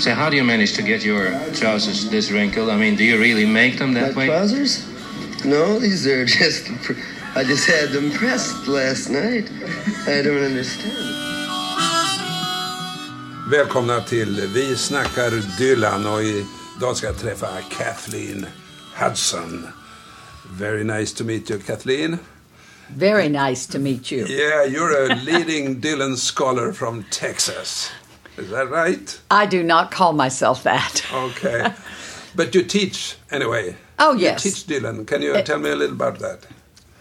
So how do you manage to get your trousers this wrinkled? I mean, do you really make them that My way? trousers? No, these are just. pr- I just had them pressed last night. I don't understand. Välkomna till Vi snackar Dylan och idag ska jag träffa Kathleen Hudson. Very nice to meet you, Kathleen. Very nice to meet you. Yeah, you're a leading Dylan scholar from Texas. Is that right? I do not call myself that. Okay. but you teach anyway. Oh, You yes. teach Dylan. Can you tell me a little about that?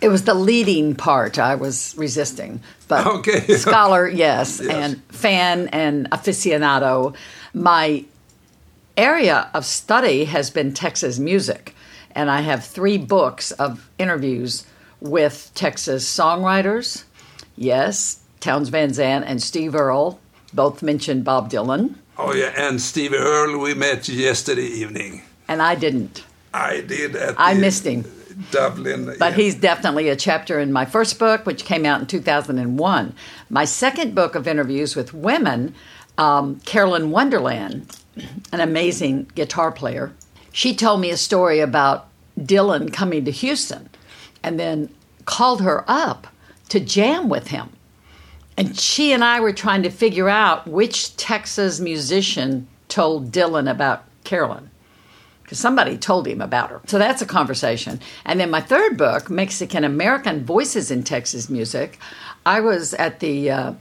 It was the leading part I was resisting. But Okay. scholar, yes, Yes. and fan and aficionado. My area of study has been Texas music, and I have three books of interviews with Texas songwriters. Yes, Townes Van Zandt and Steve Earle both mentioned Bob Dylan, Oh yeah, and Steve Earle we met yesterday evening. and I didn't. I did at I missed him. Dublin. But yeah. he's definitely a chapter in my first book, which came out in 2001. My second book of interviews with women, um, Carolyn Wonderland, an amazing guitar player, she told me a story about Dylan coming to Houston and then called her up to jam with him. And she and I were trying to figure out which Texas musician told Dylan about Carolyn because somebody told him about her. So that's a conversation. And then my third book, Mexican American Voices in Texas Music, I was at the uh,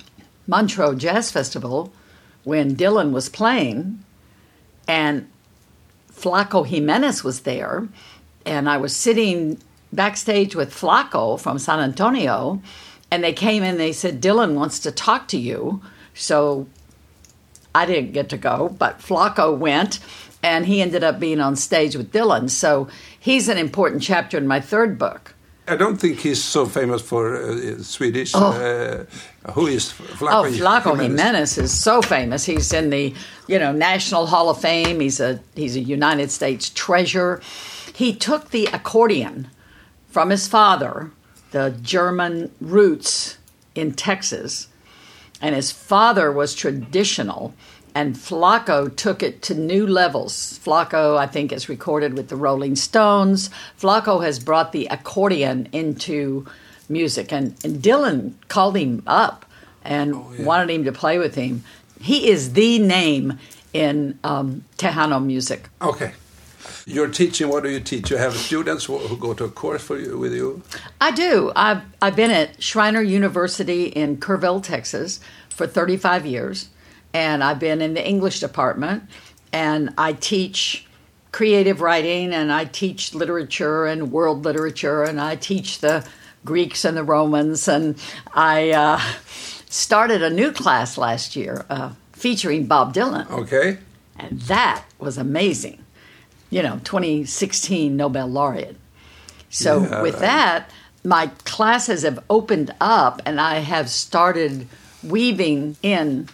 Montreux Jazz Festival when Dylan was playing, and Flaco Jimenez was there, and I was sitting backstage with Flaco from San Antonio, and they came in. They said Dylan wants to talk to you, so I didn't get to go, but Flaco went, and he ended up being on stage with Dylan. So he's an important chapter in my third book. I don't think he's so famous for uh, Swedish. Uh, who is Flaco? Oh, Flaco Jimenez is so famous. He's in the you know National Hall of Fame. He's a he's a United States treasure. He took the accordion from his father, the German roots in Texas, and his father was traditional. And Flaco took it to new levels. Flaco, I think, is recorded with the Rolling Stones. Flaco has brought the accordion into music, and, and Dylan called him up and wanted him to play with him. He is the name in um, Tejano music. Okay. You're teaching. What do you teach? You have students who, go to a course for you with you. I do. I've, I've been at Schreiner University in Kerrville, Texas for 35 years, and I've been in the English department, and I teach creative writing, and I teach literature and world literature, and I teach the Greeks and the Romans, and I uh, started a new class last year uh, featuring Bob Dylan. Okay. And that was amazing. You know, 2016 Nobel laureate. So Yeah. with that, my classes have opened up and I have started weaving in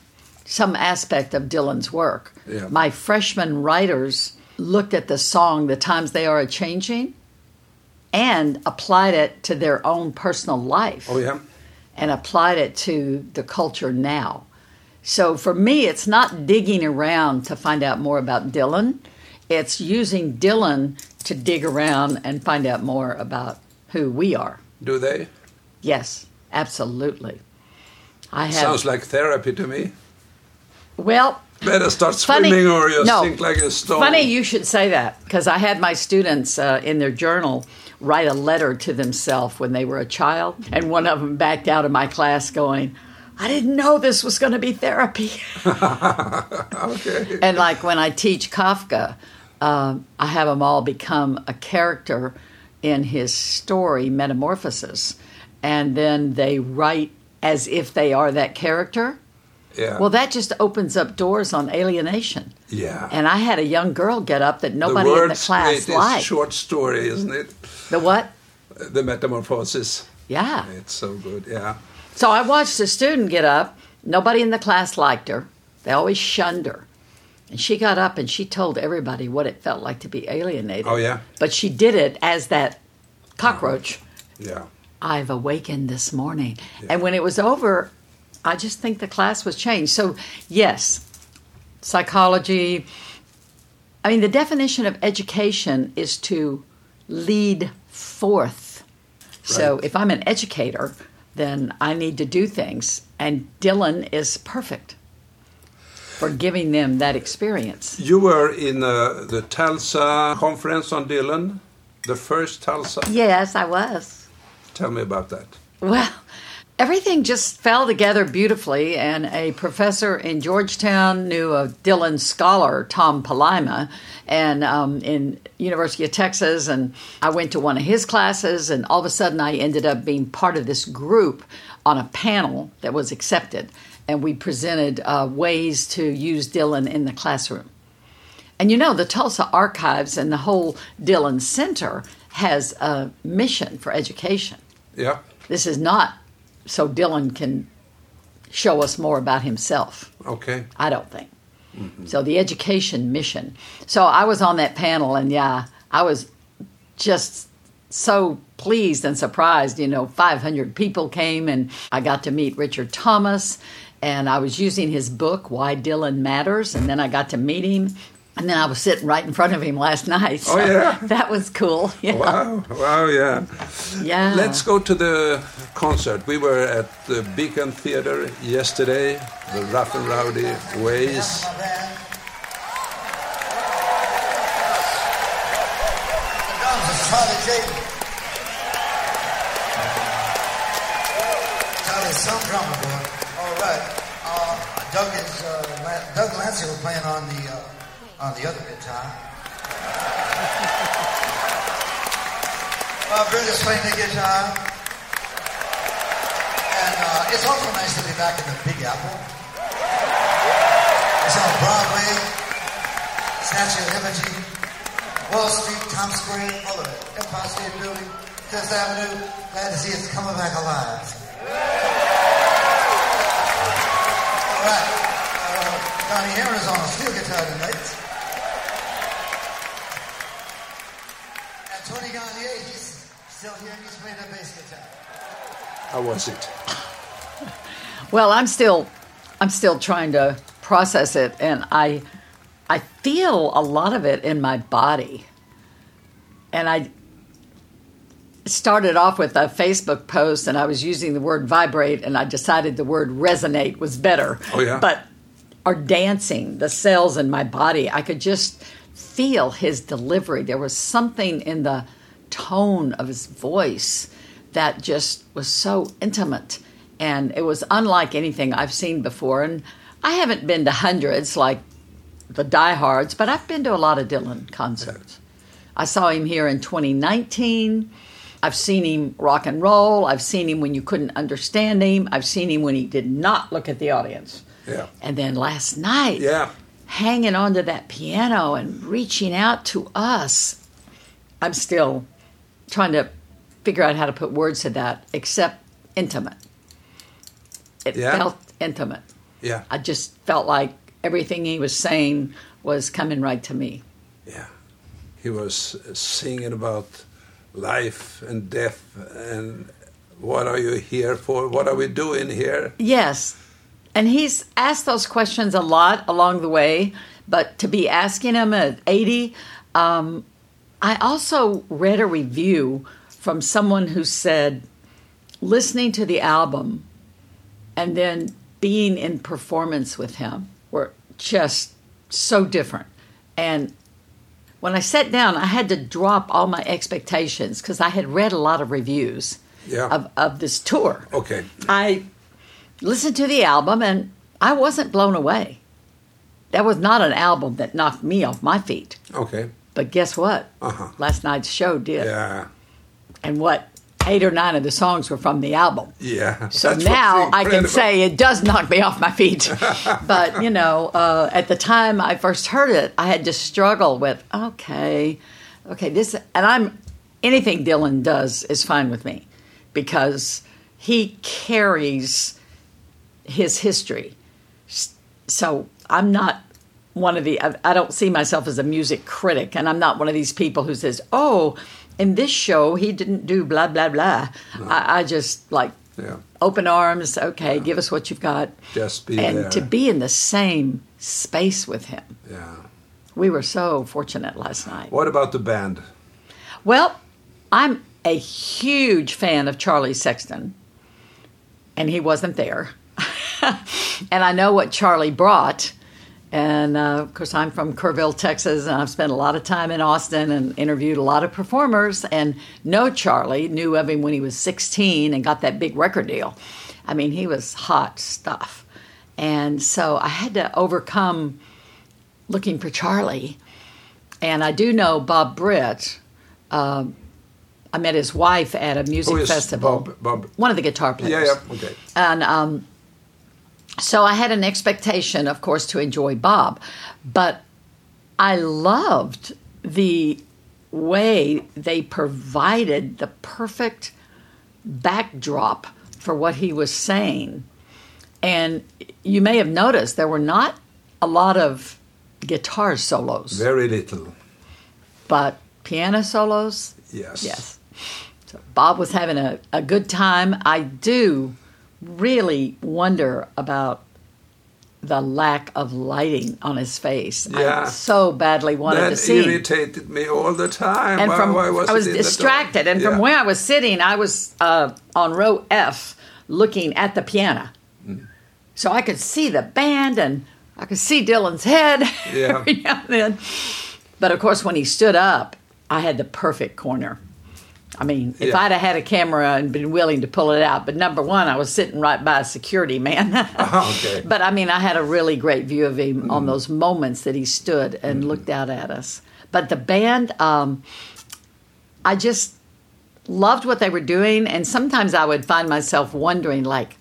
some aspect of Dylan's work. Yeah. My freshman writers looked at the song The Times They Are a Changing and applied it to their own personal life Oh yeah. and applied it to the culture now. So for me, it's not digging around to find out more about Dylan. It's using Dylan to dig around and find out more about who we are. Do they? Yes, absolutely. I have. Sounds like therapy to me. well, Better start funny. swimming or you no, sink like a stone. Funny you should say that because I had my students uh, in their journal write a letter to themselves when they were a child, and one of them backed out of my class going, "I didn't know this was going to be therapy." okay. and like when I teach Kafka, um, I have them all become a character in his story, Metamorphosis, and then they write as if they are that character. Yeah. Well, that just opens up doors on alienation. yeah. And I had a young girl get up that the nobody in the class this liked. short story, isn't it? The what? The metamorphosis. Yeah. It's so good. Yeah. So I watched a student get up. Nobody in the class liked her. They always shunned her. And she got up and she told everybody what it felt like to be alienated. Oh yeah. But she did it as that cockroach. Uh, yeah. I've awakened this morning. And when it was over, I just think the class was changed. So, yes, psychology. I mean, the definition of education is to lead forth. Right. So if I'm an educator, then I need to do things. And Dylan is perfect for giving them that experience. You were in uh, the Tulsa conference on Dylan, the first Tulsa. Yes, I was. Tell me about that. Well, everything just fell together beautifully, and a professor in Georgetown knew a Dylan scholar, Tom Palaima, and um, in University of Texas, and I went to one of his classes, and all of a sudden I ended up being part of this group on a panel that was accepted, and we presented uh, ways to use Dylan in the classroom. And you know, the Tulsa Archives and the whole Dylan Center has a mission for education. Yeah. This is not so Dylan can show us more about himself. Okay. I don't think. So the education mission. So I was on that panel, and yeah, I was just so pleased and surprised. You know, 500 people came, and I got to meet Richard Thomas, and I was using his book, Why Dylan Matters, and then I got to meet him. And then I was sitting right in front of him last night. Oh, yeah? that was cool. Yeah, Wow. Wow. Yeah. yeah. Let's go to the concert. We were at the Beacon Theater yesterday, the Rough and Rowdy Ways. drums is Charlie Drayton. Charlie's some drummer boy. Right. Uh, Doug is uh, Doug Lancio was playing on the uh, on the other guitar. Uh, Britt is playing the guitar. And uh, it's also nice to be back in the Big Apple. It's on Broadway, Statue of Liberty, Wall Street, Times Square, all of it. Empire State Building, Fifth Avenue. Glad to see it's coming back alive. All right. Uh, Donnie Herron is on a steel guitar tonight. And Tony Garnier, he's still here. He's playing the bass guitar. How was it? Well, I'm still I'm still trying to process it and I I feel a lot of it in my body. And I started off with a Facebook post and I was using the word vibrate and I decided the word resonate was better. Oh, yeah? But or dancing, the cells in my body, I could just feel his delivery. There was something in the tone of his voice that just was so intimate and it was unlike anything I've seen before and I haven't been to hundreds like the diehards, but I've been to a lot of Dylan concerts. I saw him here in 2019. I've seen him rock and roll. I've seen him when you couldn't understand him. I've seen him when he did not look at the audience. Yeah. And then last night, Yeah. hanging onto that piano and reaching out to us. I'm still trying to figure out how to put words to that, except intimate. It Yeah. felt intimate. Yeah. I just felt like everything he was saying was coming right to me. Yeah. He was singing about life and death and what are you here for? What are we doing here? Yes. And he's asked those questions a lot along the way, but to be asking them at 80, um, I also read a review from someone who said listening to the album and then being in performance with him were just so different. And when I sat down, I had to drop all my expectations because I had read a lot of reviews Yeah. of, of this tour. Okay. I listened to the album and I wasn't blown away. That was not an album that knocked me off my feet. Okay. But guess what? Uh-huh. Last night's show did. Yeah. And what? Eight or nine of the songs were from the album. Yeah. So now I can say it does knock me off my feet. but, you know, uh, at the time I first heard it, I had to struggle with, okay, okay, this, and I'm, anything Dylan does is fine with me because he carries his history. So I'm not one of the, I, don't see myself as a music critic, and I'm not one of these people who says, oh, in this show he didn't do blah, blah, blah. I, I just like Yeah. open arms. Okay, give us what you've got, Just be and there. to be in the same space with him. yeah. We were so fortunate last night. What about the band? Well, I'm a huge fan of Charlie Sexton, and he wasn't there. and I know what Charlie brought. And uh, of course, I'm from Kerrville, Texas, and I've spent a lot of time in Austin and interviewed a lot of performers. And know Charlie, knew of him when he was 16 and got that big record deal. I mean, he was hot stuff. And so I had to overcome looking for Charlie. And I do know Bob Britt. Um, I met his wife at a music Who is festival. Bob- Bob? One of the guitar players. Yeah, yeah, okay. And um, so I had an expectation, of course, to enjoy Bob, but I loved the way they provided the perfect backdrop for what he was saying. And you may have noticed there were not a lot of guitar solos, Very little. but piano solos, Yes. Yes. So Bob was having a, a good time. I do really wonder about the lack of lighting on his face. Yeah. I so badly wanted That to see. him. irritated me all the time. And from why was I was it in the dark? distracted, and from where I was sitting, I was uh, on row F, looking at the piano, Mm. so I could see the band and I could see Dylan's head Yeah. every now and then. But of course, when he stood up, I had the perfect corner. I mean, if Yeah. I'd have had a camera and been willing to pull it out, but number one, I was sitting right by a security man. okay. But I mean, I had a really great view of him on those moments that he stood and looked out at us. But the band, um, I just loved what they were doing, and sometimes I would find myself wondering, like,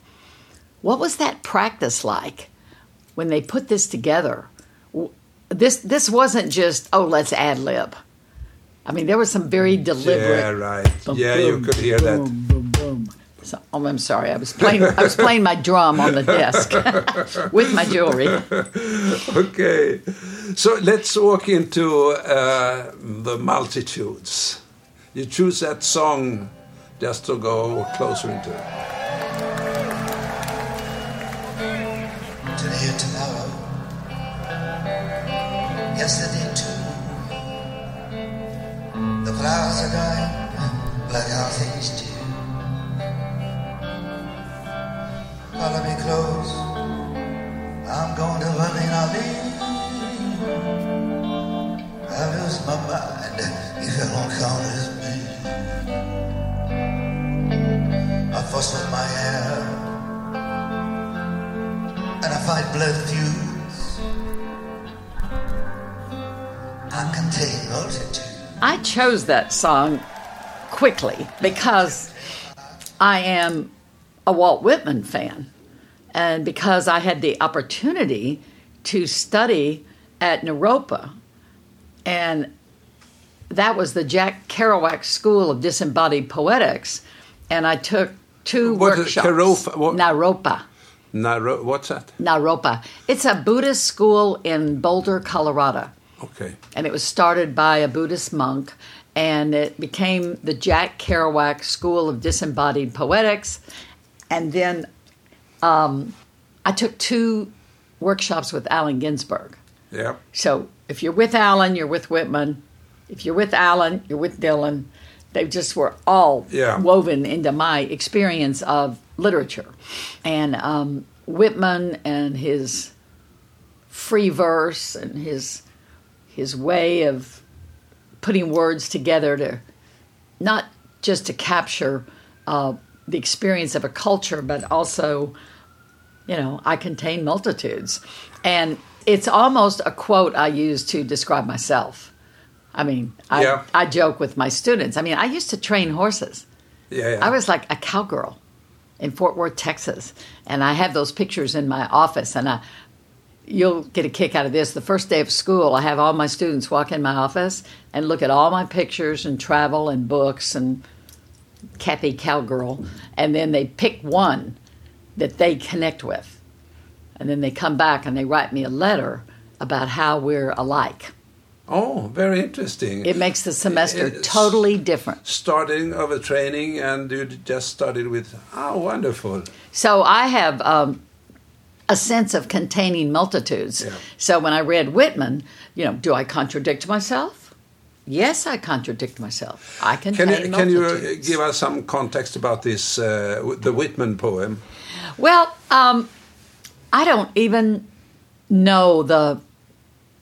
what was that practice like when they put this together? This this wasn't just oh, let's ad lib. I mean, there was some very deliberate. Yeah, right. yeah, you could hear that. Boom, boom, boom. So, oh, I'm sorry. I was playing. I was playing my drum on the desk with my jewelry. Okay. So let's walk into uh, the multitudes. You choose that song just to go closer into it. Today or tomorrow. Yesterday flowers are dying like how things do. Follow me close. I'm going to Berlin, I'll leave. I lose my mind if you don't come with me. I fuss with my hair and I fight blood feuds. I chose that song quickly because I am a Walt Whitman fan, and because I had the opportunity to study at Naropa, and that was the Jack Kerouac School of Disembodied Poetics, and I took two What is workshops. Kerofa- what- Naropa. Naro- what's that? Naropa. It's a Buddhist school in Boulder, Colorado Okay. and it was started by a Buddhist monk, and it became the Jack Kerouac School of Disembodied Poetics. And then um, I took two workshops with Allen Ginsberg. Yeah. So if you're with Allen, you're with Whitman. If you're with Allen, you're with Dylan. They just were all Yeah. woven into my experience of literature. And um, Whitman and his free verse and his his way of putting words together to not just to capture uh, the experience of a culture, but also, you know, I contain multitudes. And it's almost a quote I use to describe myself. I mean, I, Yeah. I joke with my students. I mean, I used to train horses. Yeah, yeah. I was like a cowgirl in Fort Worth, Texas, and I have those pictures in my office. And I, you'll get a kick out of this. The first day of school, I have all my students walk in my office and look at all my pictures and travel and books and Kathy Cowgirl, and then they pick one that they connect with, and then they come back and they write me a letter about how we're alike. Oh, very interesting. It makes the semester It's- totally different. Starting of a training, and you just started with, oh, wonderful. So I have um, a sense of containing multitudes. Yeah. So when I read Whitman, you know, do I contradict myself? Yes, I contradict myself. I contain Can you, can you uh, give us some context about this, uh, the Whitman poem? Well, um, I don't even know the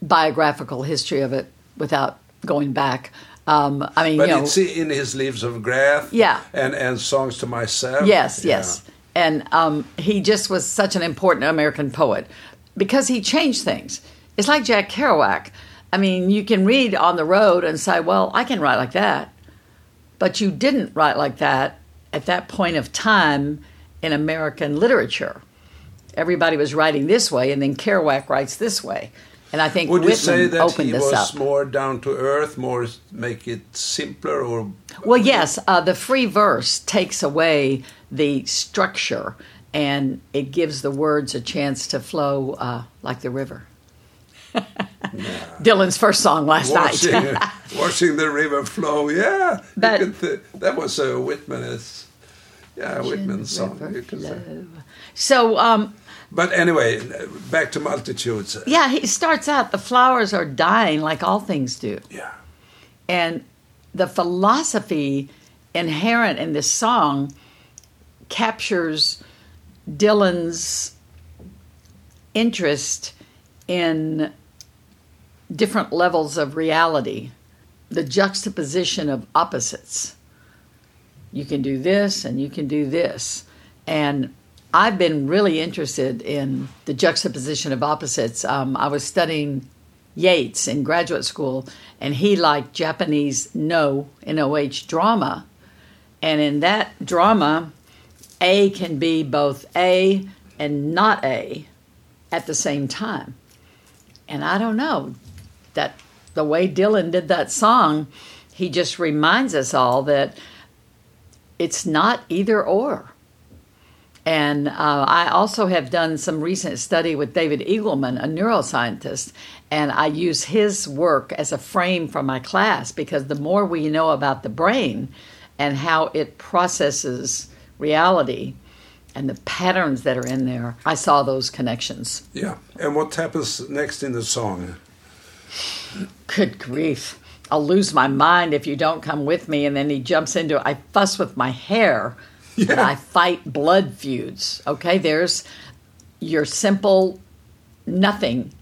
biographical history of it without going back. Um, I mean, But you know, it's in his Leaves of Grass Yeah. and, and Songs to Myself. Yes, Yeah. yes. And um, he just was such an important American poet because he changed things. It's like Jack Kerouac. I mean, you can read on the road and say, well, I can write like that. But you didn't write like that at that point of time in American literature. Everybody was writing this way, and then Kerouac writes this way. And I think Would you say that he was up. more down to earth, more make it simpler, or Well, yes, uh, the free verse takes away the structure and it gives the words a chance to flow uh, like the river. Dylan's first song last watching, night. watching the river flow? Yeah, you But- th- that was a Whitman. Yeah, Whitman song. You could So, um, But anyway, back to multitudes. yeah, he starts out the flowers are dying like all things do. Yeah. And the philosophy inherent in this song captures Dylan's interest in different levels of reality, the juxtaposition of opposites. You can do this and you can do this. And I've been really interested in the juxtaposition of opposites. Um, I was studying Yeats in graduate school, and he liked Japanese no, N-O-H, drama. And in that drama, A can be both A and not A at the same time. And I don't know that the way Dylan did that song, he just reminds us all that it's not either or. And uh, I also have done some recent study with David Eagleman, a neuroscientist, and I use his work as a frame for my class because the more we know about the brain and how it processes reality and the patterns that are in there, I saw those connections. Yeah. And what happens next in the song? Good grief. I'll lose my mind if you don't come with me. And then he jumps into I fuss with my hair and Yeah. I fight blood feuds. Okay, there's your simple nothing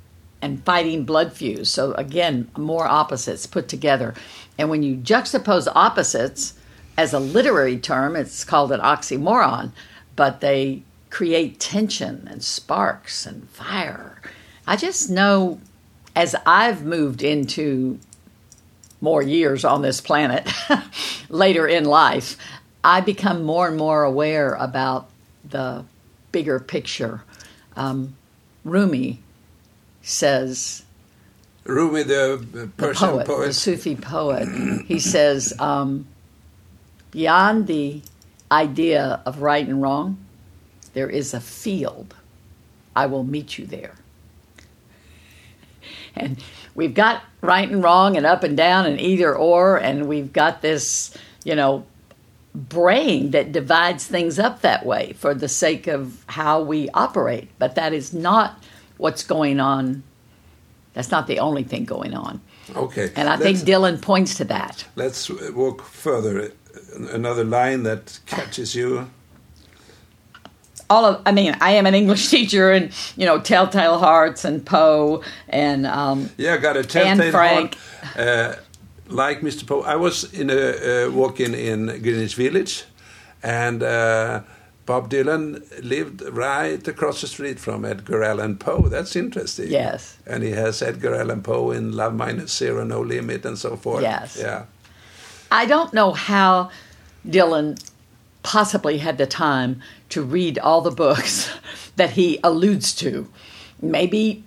and fighting blood feuds. So again, more opposites put together. And when you juxtapose opposites as a literary term, it's called an oxymoron, but they create tension and sparks and fire. I just know as I've moved into more years on this planet later in life, I become more and more aware about the bigger picture. Um, Rumi says, Rumi, the uh, the poet, poet. the Sufi poet, he says, um, beyond the idea of right and wrong, there is a field. I will meet you there. And we've got right and wrong and up and down and either or, and we've got this, you know, brain that divides things up that way for the sake of how we operate. But that is not what's going on. That's not the only thing going on. Okay. And I think let's, Dylan points to that. let's walk further. Another line that catches you. All of, I mean, I am an English teacher, and you know, Telltale Hearts and Poe, and um, Yeah, got a telltale Frank. heart. Uh, like Mr. Poe, I was in a uh, walk-in in Greenwich Village, and uh, Bob Dylan lived right across the street from Edgar Allan Poe. That's interesting. Yes. And he has Edgar Allan Poe in Love Minus Zero, No Limit, and so forth. Yes. Yeah. I don't know how Dylan possibly had the time to read all the books that he alludes to. Maybe,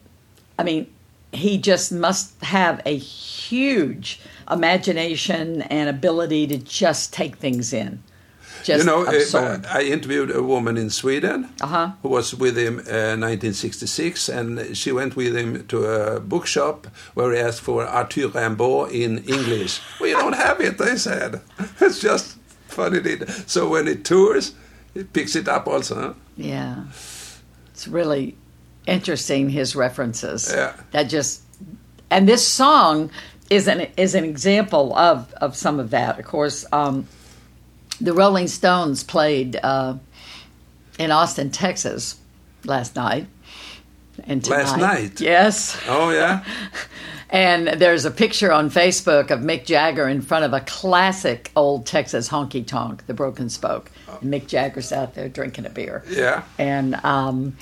I mean, he just must have a huge imagination and ability to just take things in. Just you know, absorbed. I interviewed a woman in Sweden Uh-huh. who was with him uh, 1966, and she went with him to a bookshop where he asked for Arthur Rimbaud in English. we don't have it, they said. It's just funny. So when it tours, it picks it up also. Huh? Yeah. It's really interesting his references. Yeah. That just and this song is an is an example of of some of that. Of course, um, the Rolling Stones played uh, in Austin, Texas last night. And tonight. Last night? Yes. Oh yeah, And there's a picture on Facebook of Mick Jagger in front of a classic old Texas honky tonk, the Broken Spoke. Mick Jagger's out there drinking a beer. yeah. And um,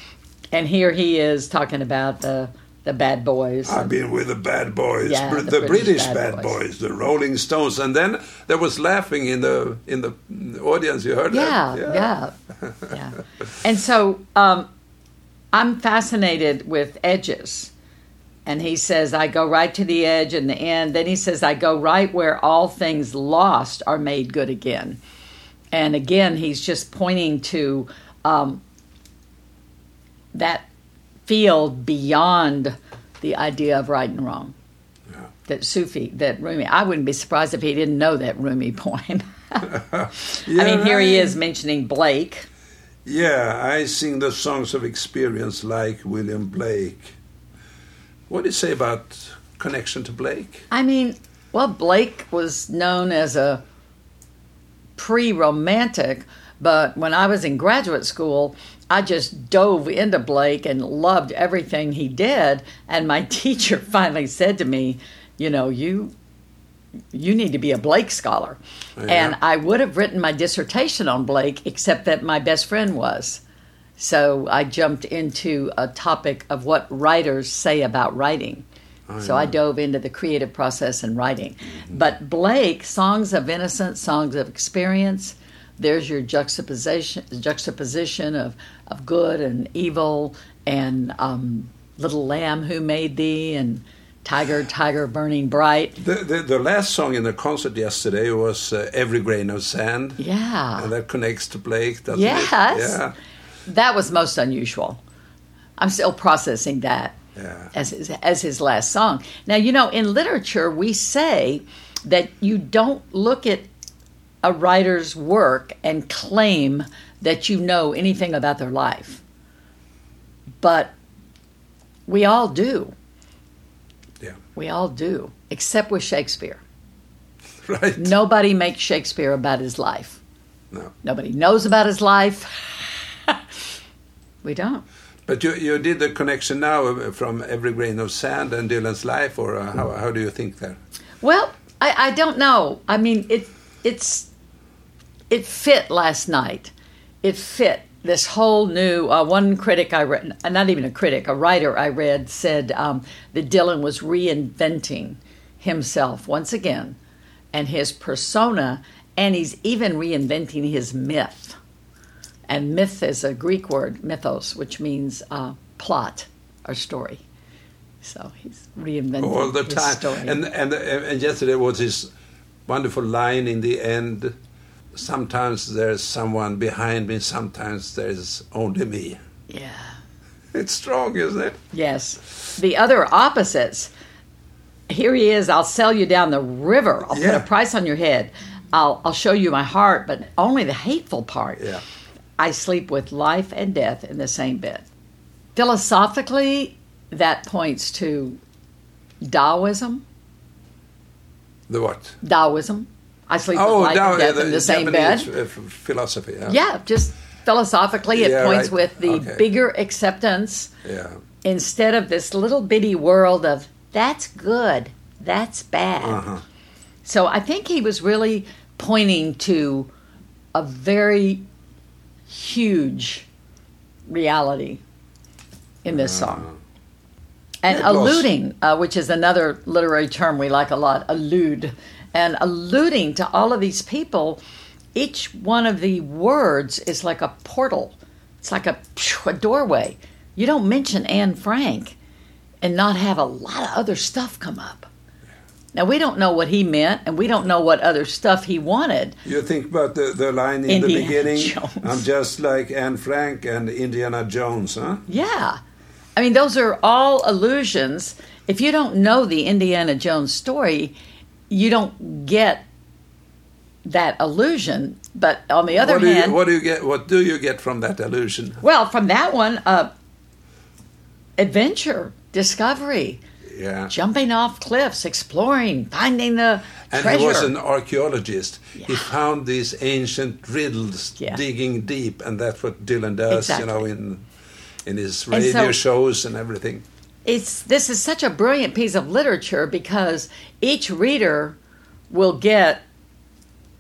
and here he is talking about the the bad boys. I've been with the bad boys, Yeah, Br- the the, British British, bad bad, boys. boys. the Rolling Stones, and then there was laughing in the in the audience. You heard yeah, that? yeah, yeah, And so um, I'm fascinated with edges. And he says, I go right to the edge and the end. Then he says, I go right where all things lost are made good again. And again, he's just pointing to um, that field beyond the idea of right and wrong. That Sufi, that Rumi, I wouldn't be surprised if he didn't know that Rumi poem. I mean, here he is mentioning Blake. Yeah, I sing the songs of experience like William Blake. What do you say about connection to Blake? I mean, well, Blake was known as a pre romantic, but when I was in graduate school, I just dove into Blake and loved everything he did. And my teacher finally said to me, You know, you. You need to be a Blake scholar. And I would have written my dissertation on Blake, except that my best friend was. So I jumped into a topic of what writers say about writing. Oh, so I dove into the creative process and writing. But Blake, songs of innocence, songs of experience, there's your juxtaposition juxtaposition of, of good and evil and um, little lamb who made thee and tiger tiger burning bright The, the, the last song in the concert yesterday was uh, Every Grain of Sand. yeah And that connects to Blake, doesn't Yes. it? Yeah. that was most unusual i'm still processing that Yeah. as his, as his last song. Now, you know, in literature, we say that you don't look at a writer's work and claim that you know anything about their life. But we all do. Yeah. We all do, except with Shakespeare. Right. Nobody makes Shakespeare about his life. No. Nobody knows about his life. we don't. But you, you did the connection now uh, from Every Grain of Sand and Dylan's life, or uh, how, how do you think there? Well, I, I don't know. I mean, it it's it fit last night. It fit this whole new. Uh, one critic I read, not even a critic, a writer I read said um, that Dylan was reinventing himself once again, and his persona, and he's even reinventing his myth. And myth is a Greek word, mythos, which means uh, plot or story. So he's reinventing All the time. story. And, and, and yesterday was his wonderful line in the end sometimes there's someone behind me, sometimes there's only me. yeah. It's strong, isn't it? Yes. The other opposites. Here he is. I'll sell you down the river. I'll put a price on your head. I'll, I'll show you my heart, but only the hateful part. Yeah. I sleep with life and death in the same bed. Philosophically, that points to Taoism. The what? Taoism. I sleep Oh, with life Tao- and death the in the same bed. Japanese, uh, f- philosophy. Yeah. Yeah, just philosophically, it Yeah, points right. with the Okay. bigger acceptance Yeah. instead of this little bitty world of that's good, that's bad. Uh-huh. So I think he was really pointing to a very huge reality in this song. And Uh-huh. It was- alluding, uh, which is another literary term we like a lot, allude, and alluding to all of these people, each one of the words is like a portal. It's like a, a doorway. You don't mention Anne Frank and not have a lot of other stuff come up. Now we don't know what he meant, and we don't know what other stuff he wanted. You think about the, the line in Indiana the beginning. Jones. I'm just like Anne Frank and Indiana Jones, huh? Yeah. I mean, those are all allusions. If you don't know the Indiana Jones story, you don't get that illusion. But on the other what do hand, you, what do you get? What do you get from that illusion? well, from that one, uh, adventure, discovery, Yeah. jumping off cliffs, exploring, finding the And treasure. he was an archaeologist. He found these ancient riddles, Yeah. digging deep, and that's what Dylan does, Exactly. you know, in in his And radio so- shows and everything. It's this is such a brilliant piece of literature because each reader will get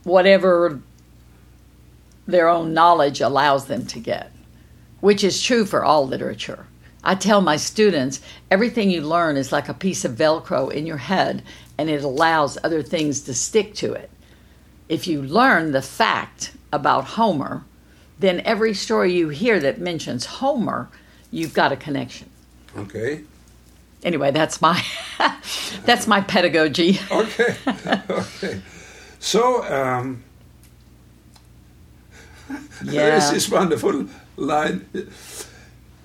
whatever their own knowledge allows them to get, which is true for all literature. I tell my students everything you learn is like a piece of Velcro in your head and it allows other things to stick to it. If you learn the fact about Homer, then every story you hear that mentions Homer, you've got a connection Okay. Anyway that's my that's my pedagogy Okay. okay. So, um, there is this wonderful line.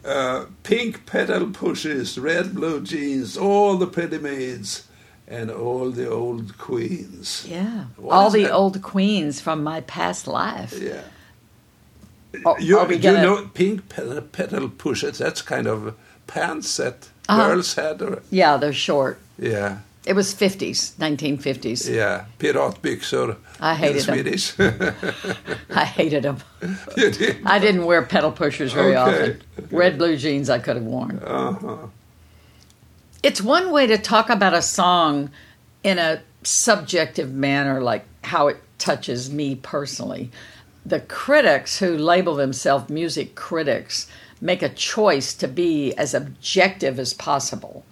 Uh, pink petal pushes, red blue jeans, all the pretty maids, and all the old queens. yeah What all the that? old queens from my past life Yeah. Are- you, are we you gonna- know pink petal, petal pushers? That's kind of pants that Uh-huh. girls had. Or, yeah they're short yeah, it was 50s 1950s yeah. Piratbyxor I hated them. Swedish. i hated them you did. i didn't wear pedal pushers very Okay, often red blue jeans i could have worn Uh-huh. it's one way to talk about a song in a subjective manner, like how it touches me personally. The critics who label themselves music critics make a choice to be as objective as possible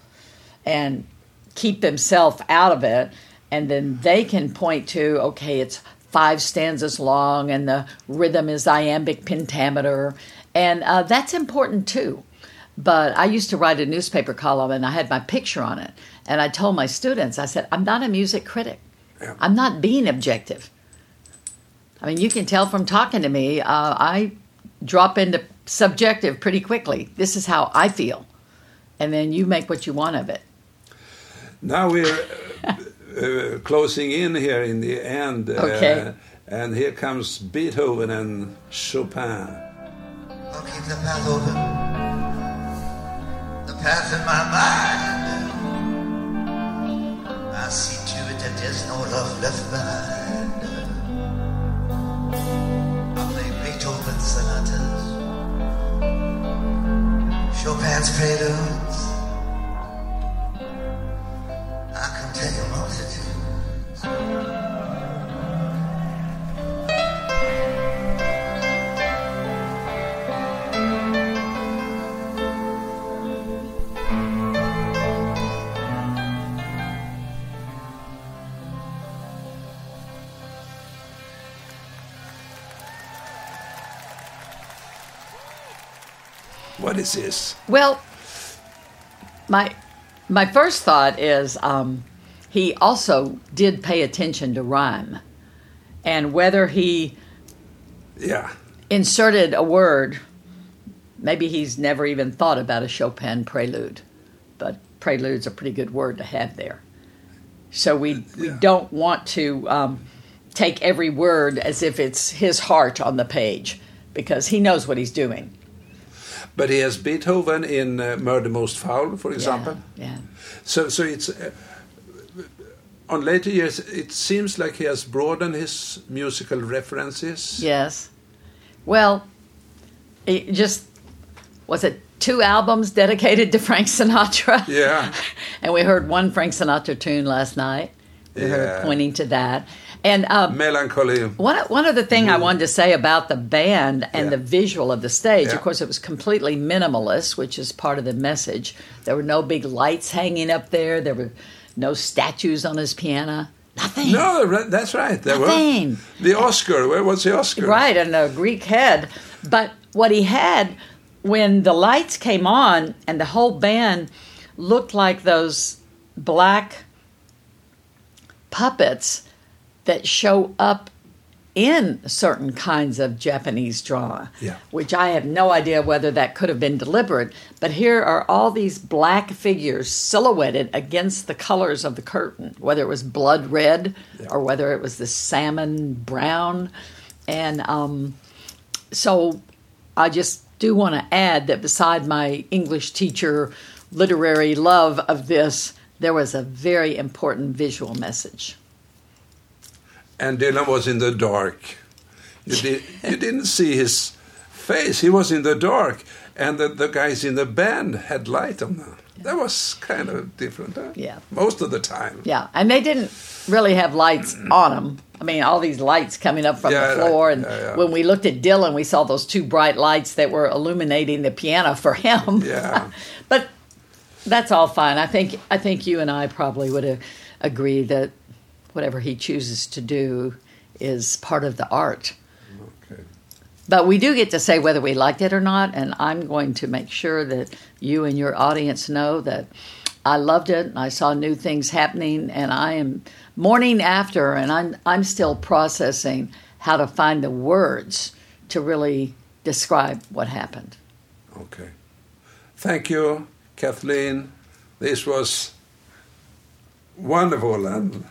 and keep themselves out of it. And then they can point to, okay, it's five stanzas long and the rhythm is iambic pentameter. And uh, that's important too. But I used to write a newspaper column and I had my picture on it. And I told my students, I said, I'm not a music critic. Yeah. I'm not being objective. I mean, you can tell from talking to me, uh, I drop into subjective pretty quickly. This is how I feel. And then you make what you want of it. Now we're uh, uh, closing in here in the end. uh, And here comes Beethoven and Chopin. I'll keep the path open. The path in my mind. I see to it that there's no love left behind. I play Beethoven's sonatas, Chopin's preludes. Is this? Well, my my first thought is um, he also did pay attention to rhyme, and whether he Yeah. inserted a word, maybe he's never even thought about a Chopin prelude, but prelude's a pretty good word to have there. So we we don't want to um, take every word as if it's his heart on the page, because he knows what he's doing. But he has Beethoven in uh, Murder Most Foul, for example. yeah. So, so it's uh, on later years. It seems like he has broadened his musical references. Yes. Well, it just was it two albums dedicated to Frank Sinatra? Yeah. and we heard one Frank Sinatra tune last night. We Yeah. heard pointing to that. And um, Melancholy. one one other thing I wanted to say about the band and Yeah. the visual of the stage. Yeah. Of course, it was completely minimalist, which is part of the message. There were no big lights hanging up there. There were no statues on his piano. Nothing. No, that's right. There Nothing. were the Oscar. Where was the Oscar? Right, and a Greek head. But what he had when the lights came on and the whole band looked like those black puppets that show up in certain kinds of Japanese drama, Yeah. which I have no idea whether that could have been deliberate. But here are all these black figures silhouetted against the colors of the curtain, whether it was blood red or whether it was the salmon brown. And um, so I just do want to add that beside my English teacher literary love of this, there was a very important visual message. And Dylan was in the dark. You, did, you didn't see his face. He was in the dark. And the, the guys in the band had light on them. That was kind of different. Huh? Yeah. Most of the time. Yeah, and they didn't really have lights on them. I mean, all these lights coming up from Yeah, the floor, and yeah, yeah. when we looked at Dylan, we saw those two bright lights that were illuminating the piano for him. Yeah. but that's all fine. I think I think you and I probably would agree that whatever he chooses to do is part of the art. Okay. But we do get to say whether we liked it or not, and I'm going to make sure that you and your audience know that I loved it and I saw new things happening, and I am morning after, and I'm I'm still processing how to find the words to really describe what happened. Okay. Thank you, Kathleen. This was wonderful and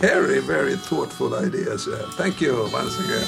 very, very thoughtful ideas. Thank you once again.